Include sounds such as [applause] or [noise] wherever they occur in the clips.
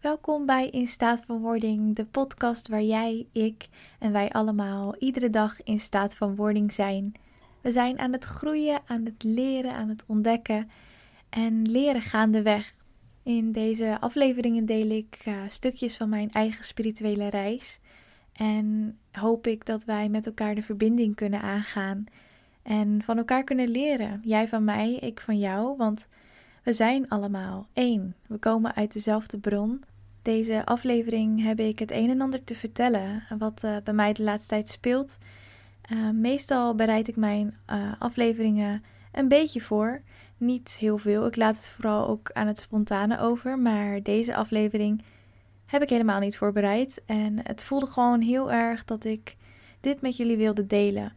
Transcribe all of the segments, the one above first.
Welkom bij In Staat van Wording, de podcast waar jij, ik en wij allemaal iedere dag in staat van wording zijn. We zijn aan het groeien, aan het leren, aan het ontdekken en leren gaandeweg. In deze afleveringen deel ik uh, stukjes van mijn eigen spirituele reis en hoop ik dat wij met elkaar de verbinding kunnen aangaan en van elkaar kunnen leren. Jij van mij, ik van jou, want we zijn allemaal één. We komen uit dezelfde bron. Deze aflevering heb ik het een en ander te vertellen wat uh, bij mij de laatste tijd speelt. Uh, meestal bereid ik mijn uh, afleveringen een beetje voor. Niet heel veel. Ik laat het vooral ook aan het spontane over. Maar deze aflevering heb ik helemaal niet voorbereid. En het voelde gewoon heel erg dat ik dit met jullie wilde delen.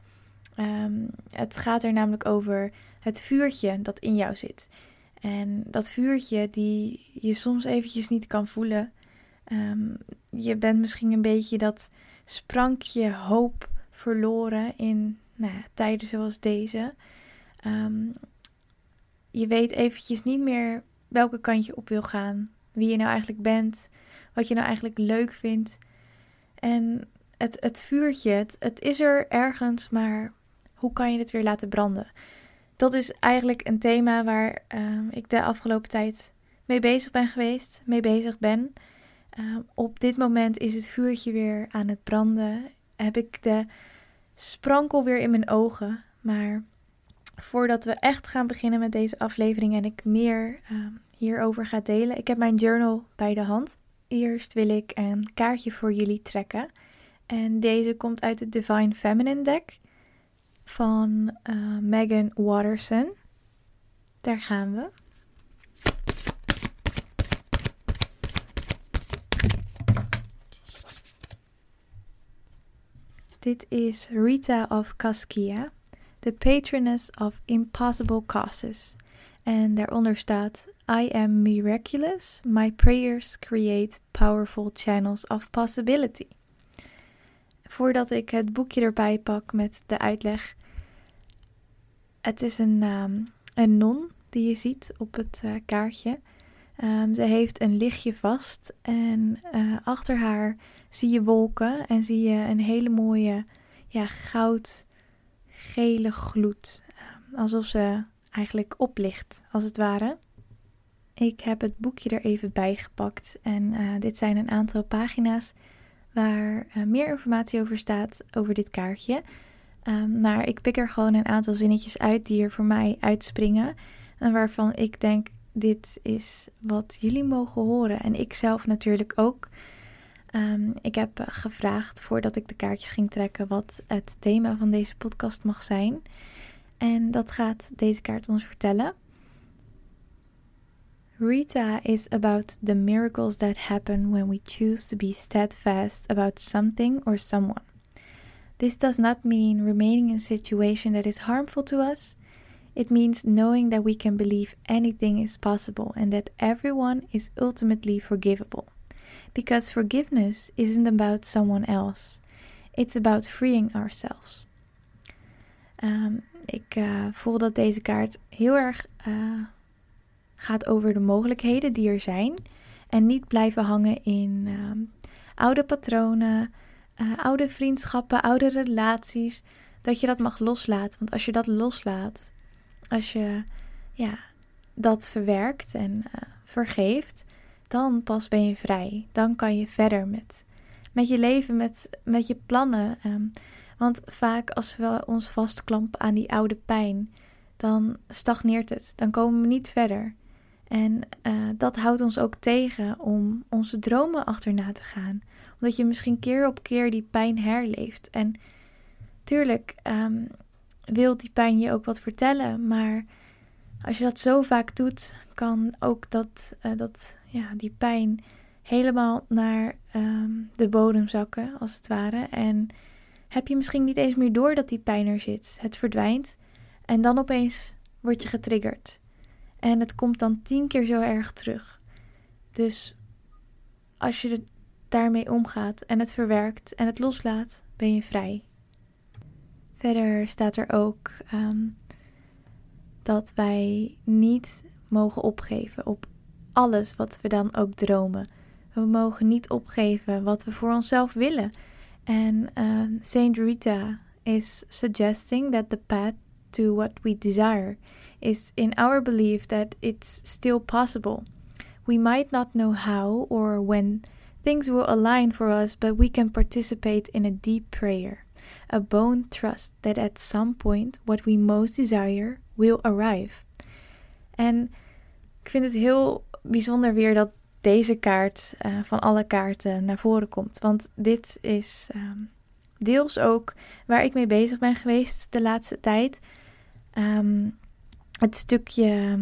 Um, het gaat er namelijk over het vuurtje dat in jou zit. En dat vuurtje die je soms eventjes niet kan voelen. Um, je bent misschien een beetje dat sprankje hoop verloren in nou ja, tijden zoals deze. Um, je weet eventjes niet meer welke kant je op wil gaan. Wie je nou eigenlijk bent. Wat je nou eigenlijk leuk vindt. En het, het vuurtje, het, het is er ergens, maar hoe kan je het weer laten branden? Dat is eigenlijk een thema waar uh, ik de afgelopen tijd mee bezig ben geweest, mee bezig ben. Uh, op dit moment is het vuurtje weer aan het branden. Heb ik de sprankel weer in mijn ogen. Maar voordat we echt gaan beginnen met deze aflevering en ik meer uh, hierover ga delen, ik heb mijn journal bij de hand. Eerst wil ik een kaartje voor jullie trekken. En deze komt uit het Divine Feminine deck van uh, Megan Watterson. Daar gaan we. Dit is Rita of Caskia, the patroness of impossible causes. En daaronder staat: I am miraculous. My prayers create powerful channels of possibility. Voordat ik het boekje erbij pak met de uitleg. Het is een, um, een non die je ziet op het uh, kaartje. Um, ze heeft een lichtje vast en uh, achter haar zie je wolken en zie je een hele mooie ja, goudgele gloed. Um, alsof ze eigenlijk oplicht, als het ware. Ik heb het boekje er even bij gepakt en uh, dit zijn een aantal pagina's waar uh, meer informatie over staat over dit kaartje. Um, maar ik pik er gewoon een aantal zinnetjes uit die er voor mij uitspringen en waarvan ik denk dit is wat jullie mogen horen. En ik zelf natuurlijk ook. Um, ik heb uh, gevraagd voordat ik de kaartjes ging trekken wat het thema van deze podcast mag zijn. En dat gaat deze kaart ons vertellen. Rita is about the miracles that happen when we choose to be steadfast about something or someone. This does not mean remaining in a situation that is harmful to us. It means knowing that we can believe anything is possible and that everyone is ultimately forgivable. Because forgiveness isn't about someone else, it's about freeing ourselves. Um, ik uh, voel dat deze kaart heel erg uh, gaat over de mogelijkheden die er zijn. En niet blijven hangen in uh, oude patronen, uh, oude vriendschappen, oude relaties. Dat je dat mag loslaten. Want als je dat loslaat, als je ja, dat verwerkt en vergeeft, dan pas ben je vrij. Dan kan je verder met, met je leven, met, met je plannen. Um, want vaak als we ons vastklampen aan die oude pijn, dan stagneert het. Dan komen we niet verder. En uh, dat houdt ons ook tegen om onze dromen achterna te gaan. Omdat je misschien keer op keer die pijn herleeft. En tuurlijk um, wil die pijn je ook wat vertellen. Maar als je dat zo vaak doet, kan ook dat, uh, dat ja, die pijn helemaal naar um, de bodem zakken, als het ware. En heb je misschien niet eens meer door dat die pijn er zit. Het verdwijnt en dan opeens word je getriggerd. En het komt dan tien keer zo erg terug. Dus als je daarmee omgaat en het verwerkt en het loslaat, ben je vrij. Verder staat er ook ehm, dat wij niet mogen opgeven op alles wat we dan ook dromen. We mogen niet opgeven wat we voor onszelf willen. En uh, Saint Rita is suggesting that the path to what we desire is in our belief that it's still possible. We might not know how or when things will align for us, but we can participate in a deep prayer, a bone trust that at some point what we most desire will arrive. En ik vind het heel bijzonder weer dat deze kaart uh, van alle kaarten naar voren komt. Want dit is um, deels ook waar ik mee bezig ben geweest de laatste tijd. Um, het stukje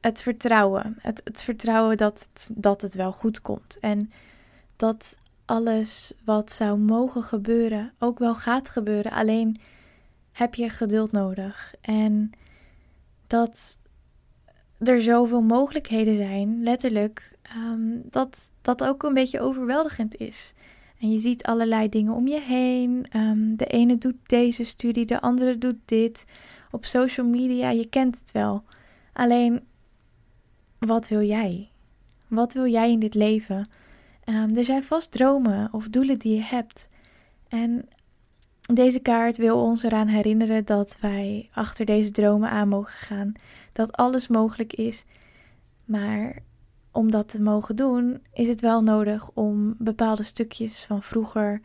het vertrouwen. Het, het vertrouwen dat dat het wel goed komt. En dat alles wat zou mogen gebeuren ook wel gaat gebeuren. Alleen heb je geduld nodig. En dat er zoveel mogelijkheden zijn, letterlijk, um, dat dat ook een beetje overweldigend is. En je ziet allerlei dingen om je heen. Um, de ene doet deze studie, de andere doet dit. Op social media, je kent het wel. Alleen, wat wil jij? Wat wil jij in dit leven? Um, er zijn vast dromen of doelen die je hebt. En deze kaart wil ons eraan herinneren dat wij achter deze dromen aan mogen gaan. Dat alles mogelijk is. Maar om dat te mogen doen, is het wel nodig om bepaalde stukjes van vroeger,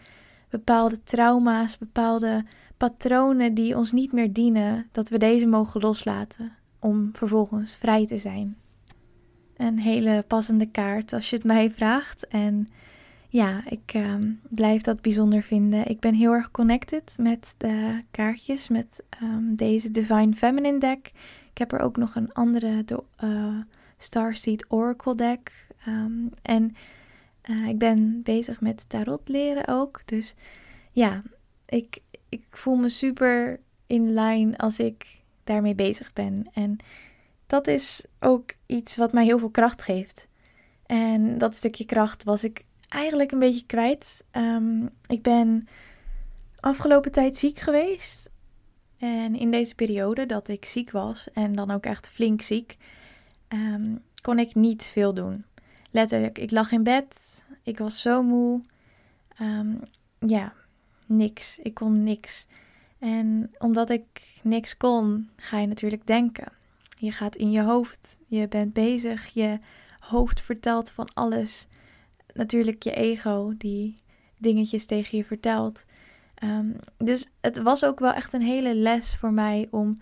bepaalde trauma's, bepaalde patronen die ons niet meer dienen, dat we deze mogen loslaten om vervolgens vrij te zijn. Een hele passende kaart als je het mij vraagt. En ja, ik uh, blijf dat bijzonder vinden. Ik ben heel erg connected met de kaartjes, met um, deze Divine Feminine deck. Ik heb er ook nog een andere de, uh, Starseed Oracle deck. Um, en uh, ik ben bezig met tarot leren ook. Dus ja, ik, ik voel me super in lijn als ik daarmee bezig ben. En dat is ook iets wat mij heel veel kracht geeft. En dat stukje kracht was ik eigenlijk een beetje kwijt. Um, ik ben afgelopen tijd ziek geweest. En in deze periode dat ik ziek was, en dan ook echt flink ziek, um, kon ik niet veel doen. Letterlijk, ik lag in bed, ik was zo moe. Um, ja, niks. Ik kon niks. En omdat ik niks kon, ga je natuurlijk denken. Je gaat in je hoofd, je bent bezig, je hoofd vertelt van alles. Natuurlijk je ego die dingetjes tegen je vertelt. Um, dus het was ook wel echt een hele les voor mij om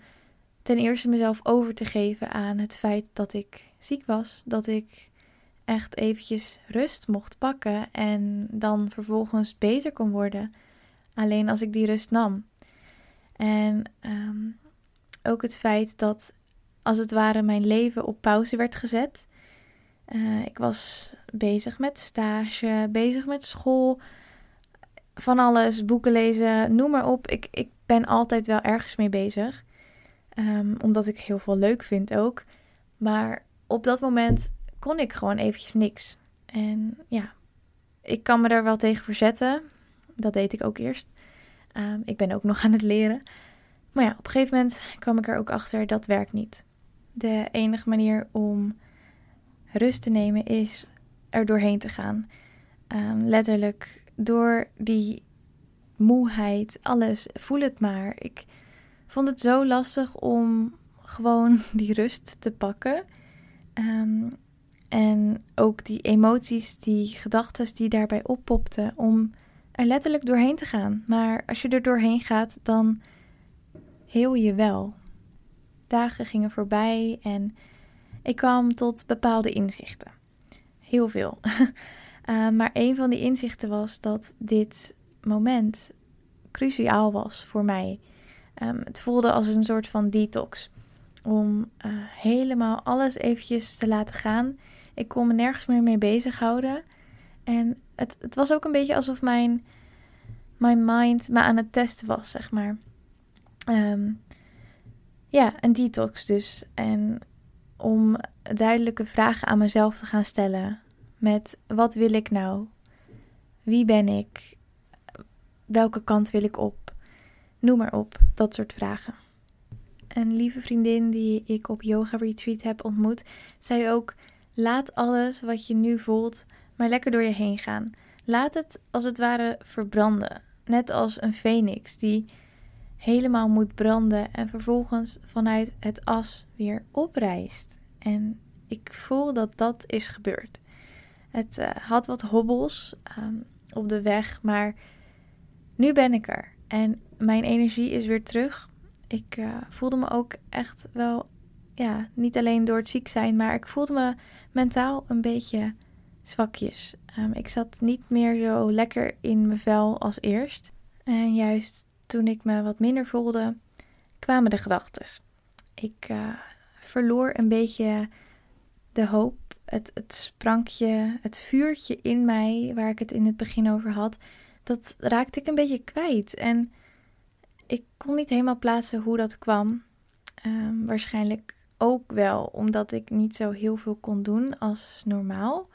ten eerste mezelf over te geven aan het feit dat ik ziek was. Dat ik echt eventjes rust mocht pakken en dan vervolgens beter kon worden. Alleen als ik die rust nam. En um, ook het feit dat als het ware mijn leven op pauze werd gezet. Uh, ik was bezig met stage, bezig met school, van alles, boeken lezen, noem maar op. Ik, ik ben altijd wel ergens mee bezig. Um, omdat ik heel veel leuk vind ook. Maar op dat moment kon ik gewoon eventjes niks. En ja, ik kan me daar wel tegen verzetten. Dat deed ik ook eerst. Um, ik ben ook nog aan het leren. Maar ja, op een gegeven moment kwam ik er ook achter dat werkt niet. De enige manier om rust te nemen is er doorheen te gaan. Um, letterlijk door die moeheid, alles. Voel het maar. Ik vond het zo lastig om gewoon [laughs] die rust te pakken. Um, en ook die emoties, die gedachten die daarbij oppopten, om er letterlijk doorheen te gaan. Maar als je er doorheen gaat, dan heel je wel. Dagen gingen voorbij en ik kwam tot bepaalde inzichten. Heel veel. uh, [laughs] maar een van die inzichten was dat dit moment cruciaal was voor mij. Um, het voelde als een soort van detox. Om uh, helemaal alles eventjes te laten gaan. Ik kon me nergens meer mee bezighouden. En het, het was ook een beetje alsof mijn, mijn mind me aan het testen was, zeg maar. Um, ja, een detox dus. En om duidelijke vragen aan mezelf te gaan stellen. Met wat wil ik nou? Wie ben ik? Welke kant wil ik op? Noem maar op, dat soort vragen. Een lieve vriendin die ik op yoga retreat heb ontmoet, zei ook: laat alles wat je nu voelt maar lekker door je heen gaan. Laat het als het ware verbranden, net als een phoenix die helemaal moet branden en vervolgens vanuit het as weer oprijst. En ik voel dat dat is gebeurd. Het uh, had wat hobbels um, op de weg, maar nu ben ik er. En mijn energie is weer terug. Ik uh, voelde me ook echt wel, ja, niet alleen door het ziek zijn, maar ik voelde me mentaal een beetje zwakjes. Um, ik zat niet meer zo lekker in mijn vel als eerst. En juist toen ik me wat minder voelde, kwamen de gedachten. Ik uh, verloor een beetje de hoop, het, het sprankje, het vuurtje in mij, waar ik het in het begin over had, dat raakte ik een beetje kwijt. En ik kon niet helemaal plaatsen hoe dat kwam. Um, waarschijnlijk ook wel omdat ik niet zo heel veel kon doen als normaal.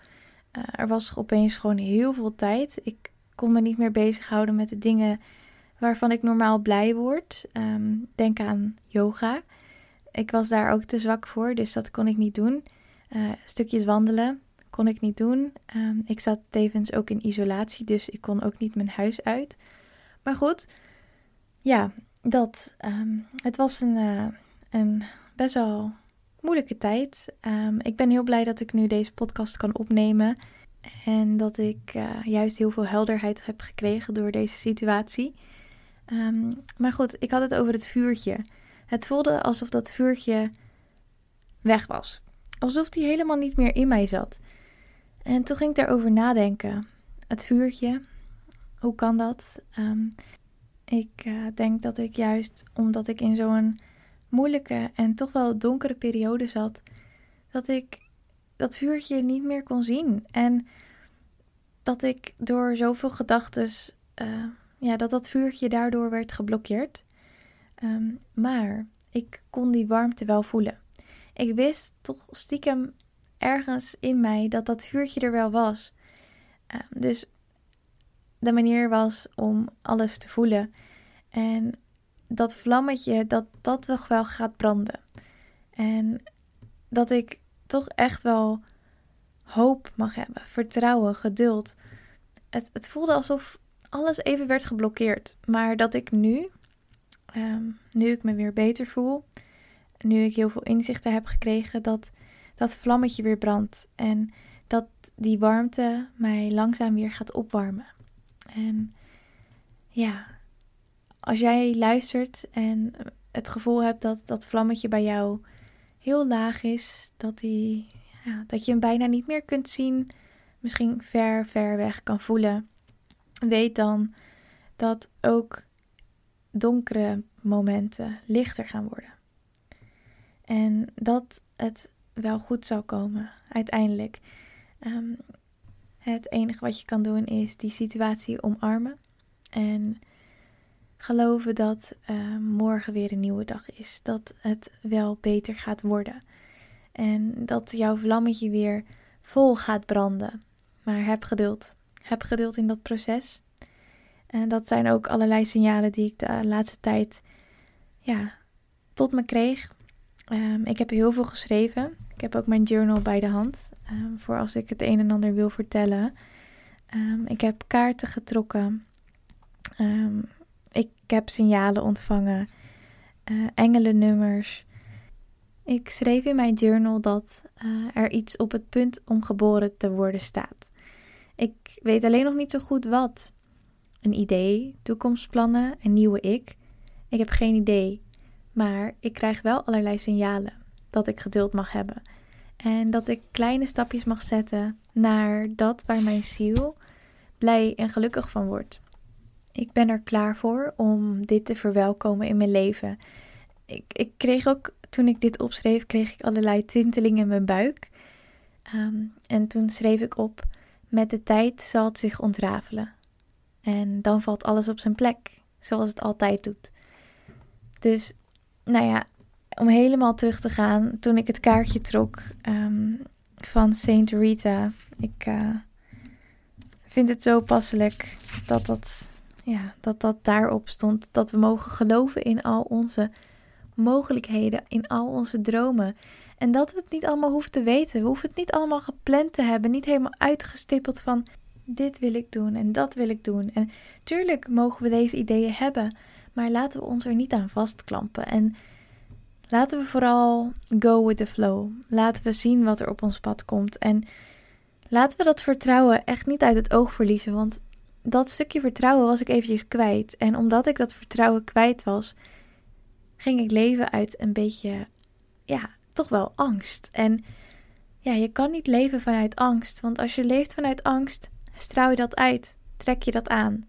Uh, er was opeens gewoon heel veel tijd. Ik kon me niet meer bezighouden met de dingen waarvan ik normaal blij word. Um, denk aan yoga. Ik was daar ook te zwak voor, dus dat kon ik niet doen. Uh, stukjes wandelen kon ik niet doen. Um, ik zat tevens ook in isolatie, dus ik kon ook niet mijn huis uit. Maar goed, ja, dat. Um, het was een, uh, een best wel moeilijke tijd. Ik ben heel blij dat ik nu deze podcast kan opnemen. En dat ik uh, juist heel veel helderheid heb gekregen door deze situatie. Um, maar goed, ik had het over het vuurtje. Het voelde alsof dat vuurtje weg was. Alsof die helemaal niet meer in mij zat. En toen ging ik daarover nadenken. Het vuurtje, hoe kan dat? Um, ik uh, denk dat ik juist omdat ik in zo'n moeilijke en toch wel donkere periode zat, dat ik dat vuurtje niet meer kon zien. En dat ik door zoveel gedachten, uh, ja, dat dat vuurtje daardoor werd geblokkeerd. Um, maar ik kon die warmte wel voelen. Ik wist toch stiekem ergens in mij dat dat vuurtje er wel was. Uh, dus de manier was om alles te voelen. En dat vlammetje, dat dat toch wel gaat branden. En dat ik toch echt wel hoop mag hebben, vertrouwen, geduld. Het, het voelde alsof alles even werd geblokkeerd. Maar dat ik nu, um, nu ik me weer beter voel, nu ik heel veel inzichten heb gekregen, dat dat vlammetje weer brandt. En dat die warmte mij langzaam weer gaat opwarmen. En ja, als jij luistert en het gevoel hebt dat dat vlammetje bij jou heel laag is, dat, die, ja, dat je hem bijna niet meer kunt zien, misschien ver, ver weg kan voelen, weet dan dat ook donkere momenten lichter gaan worden. En dat het wel goed zal komen, uiteindelijk. Um, het enige wat je kan doen is die situatie omarmen. En geloven dat uh, morgen weer een nieuwe dag is. Dat het wel beter gaat worden. En dat jouw vlammetje weer vol gaat branden. Maar heb geduld. Heb geduld in dat proces. En dat zijn ook allerlei signalen die ik de laatste tijd ja, tot me kreeg. Um, ik heb heel veel geschreven. Ik heb ook mijn journal bij de hand. Um, voor als ik het een en ander wil vertellen. Um, ik heb kaarten getrokken. ik heb signalen ontvangen. Uh, engelennummers. Ik schreef in mijn journal dat uh, er iets op het punt om geboren te worden staat. Ik weet alleen nog niet zo goed wat. Een idee, toekomstplannen, een nieuwe ik. Ik heb geen idee. Maar ik krijg wel allerlei signalen dat ik geduld mag hebben. En dat ik kleine stapjes mag zetten naar dat waar mijn ziel blij en gelukkig van wordt. Ik ben er klaar voor om dit te verwelkomen in mijn leven. Ik, ik kreeg ook, toen ik dit opschreef, kreeg ik allerlei tintelingen in mijn buik. Um, en toen schreef ik op, met de tijd zal het zich ontrafelen. En dan valt alles op zijn plek, zoals het altijd doet. Dus nou ja, om helemaal terug te gaan, toen ik het kaartje trok um, van Saint Rita. Ik uh, vind het zo passelijk dat dat ja, dat dat daarop stond. Dat we mogen geloven in al onze mogelijkheden, in al onze dromen. En dat we het niet allemaal hoeven te weten. We hoeven het niet allemaal gepland te hebben. Niet helemaal uitgestippeld van dit wil ik doen en dat wil ik doen. En tuurlijk mogen we deze ideeën hebben. Maar laten we ons er niet aan vastklampen. En laten we vooral go with the flow. Laten we zien wat er op ons pad komt. En laten we dat vertrouwen echt niet uit het oog verliezen. Want dat stukje vertrouwen was ik eventjes kwijt. En omdat ik dat vertrouwen kwijt was, ging ik leven uit een beetje, ja, toch wel angst. En ja, je kan niet leven vanuit angst. Want als je leeft vanuit angst, straal je dat uit, trek je dat aan.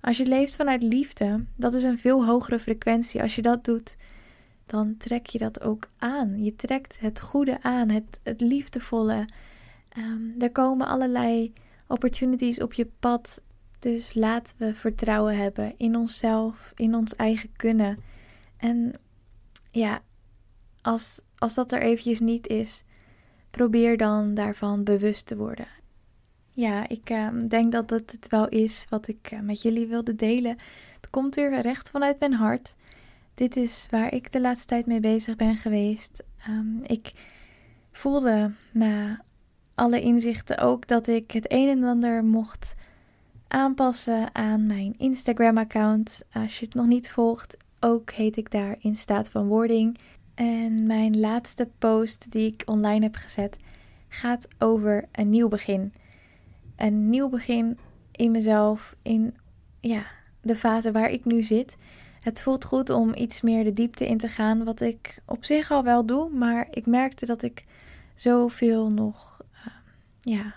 Als je leeft vanuit liefde, dat is een veel hogere frequentie. Als je dat doet, dan trek je dat ook aan. Je trekt het goede aan, het, het liefdevolle. Um, er komen allerlei opportunities op je pad. Dus laten we vertrouwen hebben in onszelf, in ons eigen kunnen. En ja, als, als dat er eventjes niet is, probeer dan daarvan bewust te worden. Ja, ik uh, denk dat dat het wel is wat ik uh, met jullie wilde delen. Het komt weer recht vanuit mijn hart. Dit is waar ik de laatste tijd mee bezig ben geweest. Um, ik voelde na alle inzichten ook dat ik het een en ander mocht aanpassen aan mijn Instagram-account. Als je het nog niet volgt, ook heet ik daar in staat van wording. En mijn laatste post die ik online heb gezet gaat over een nieuw begin. Een nieuw begin in mezelf, in ja, de fase waar ik nu zit. Het voelt goed om iets meer de diepte in te gaan, wat ik op zich al wel doe, maar ik merkte dat ik zoveel nog uh, ja,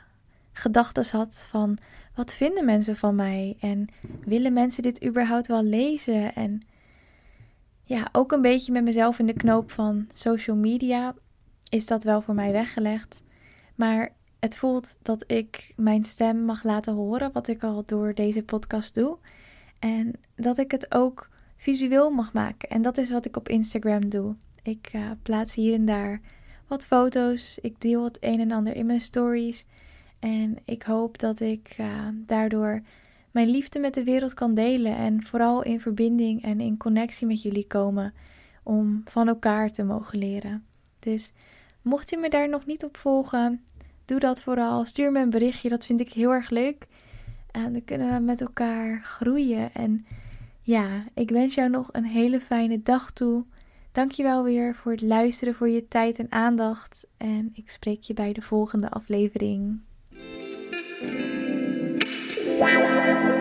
gedachten had van wat vinden mensen van mij? En willen mensen dit überhaupt wel lezen? En ja, ook een beetje met mezelf in de knoop van social media is dat wel voor mij weggelegd. Maar het voelt dat ik mijn stem mag laten horen, wat ik al door deze podcast doe. En dat ik het ook visueel mag maken. En dat is wat ik op Instagram doe. Ik uh, plaats hier en daar wat foto's. Ik deel het een en ander in mijn stories. En ik hoop dat ik uh, daardoor mijn liefde met de wereld kan delen. En vooral in verbinding en in connectie met jullie komen. Om van elkaar te mogen leren. Dus mocht je me daar nog niet op volgen, Doe dat vooral. Stuur me een berichtje, dat vind ik heel erg leuk. En dan kunnen we met elkaar groeien. En ja, ik wens jou nog een hele fijne dag toe. Dankjewel weer voor het luisteren, voor je tijd en aandacht. En ik spreek je bij de volgende aflevering. Wow.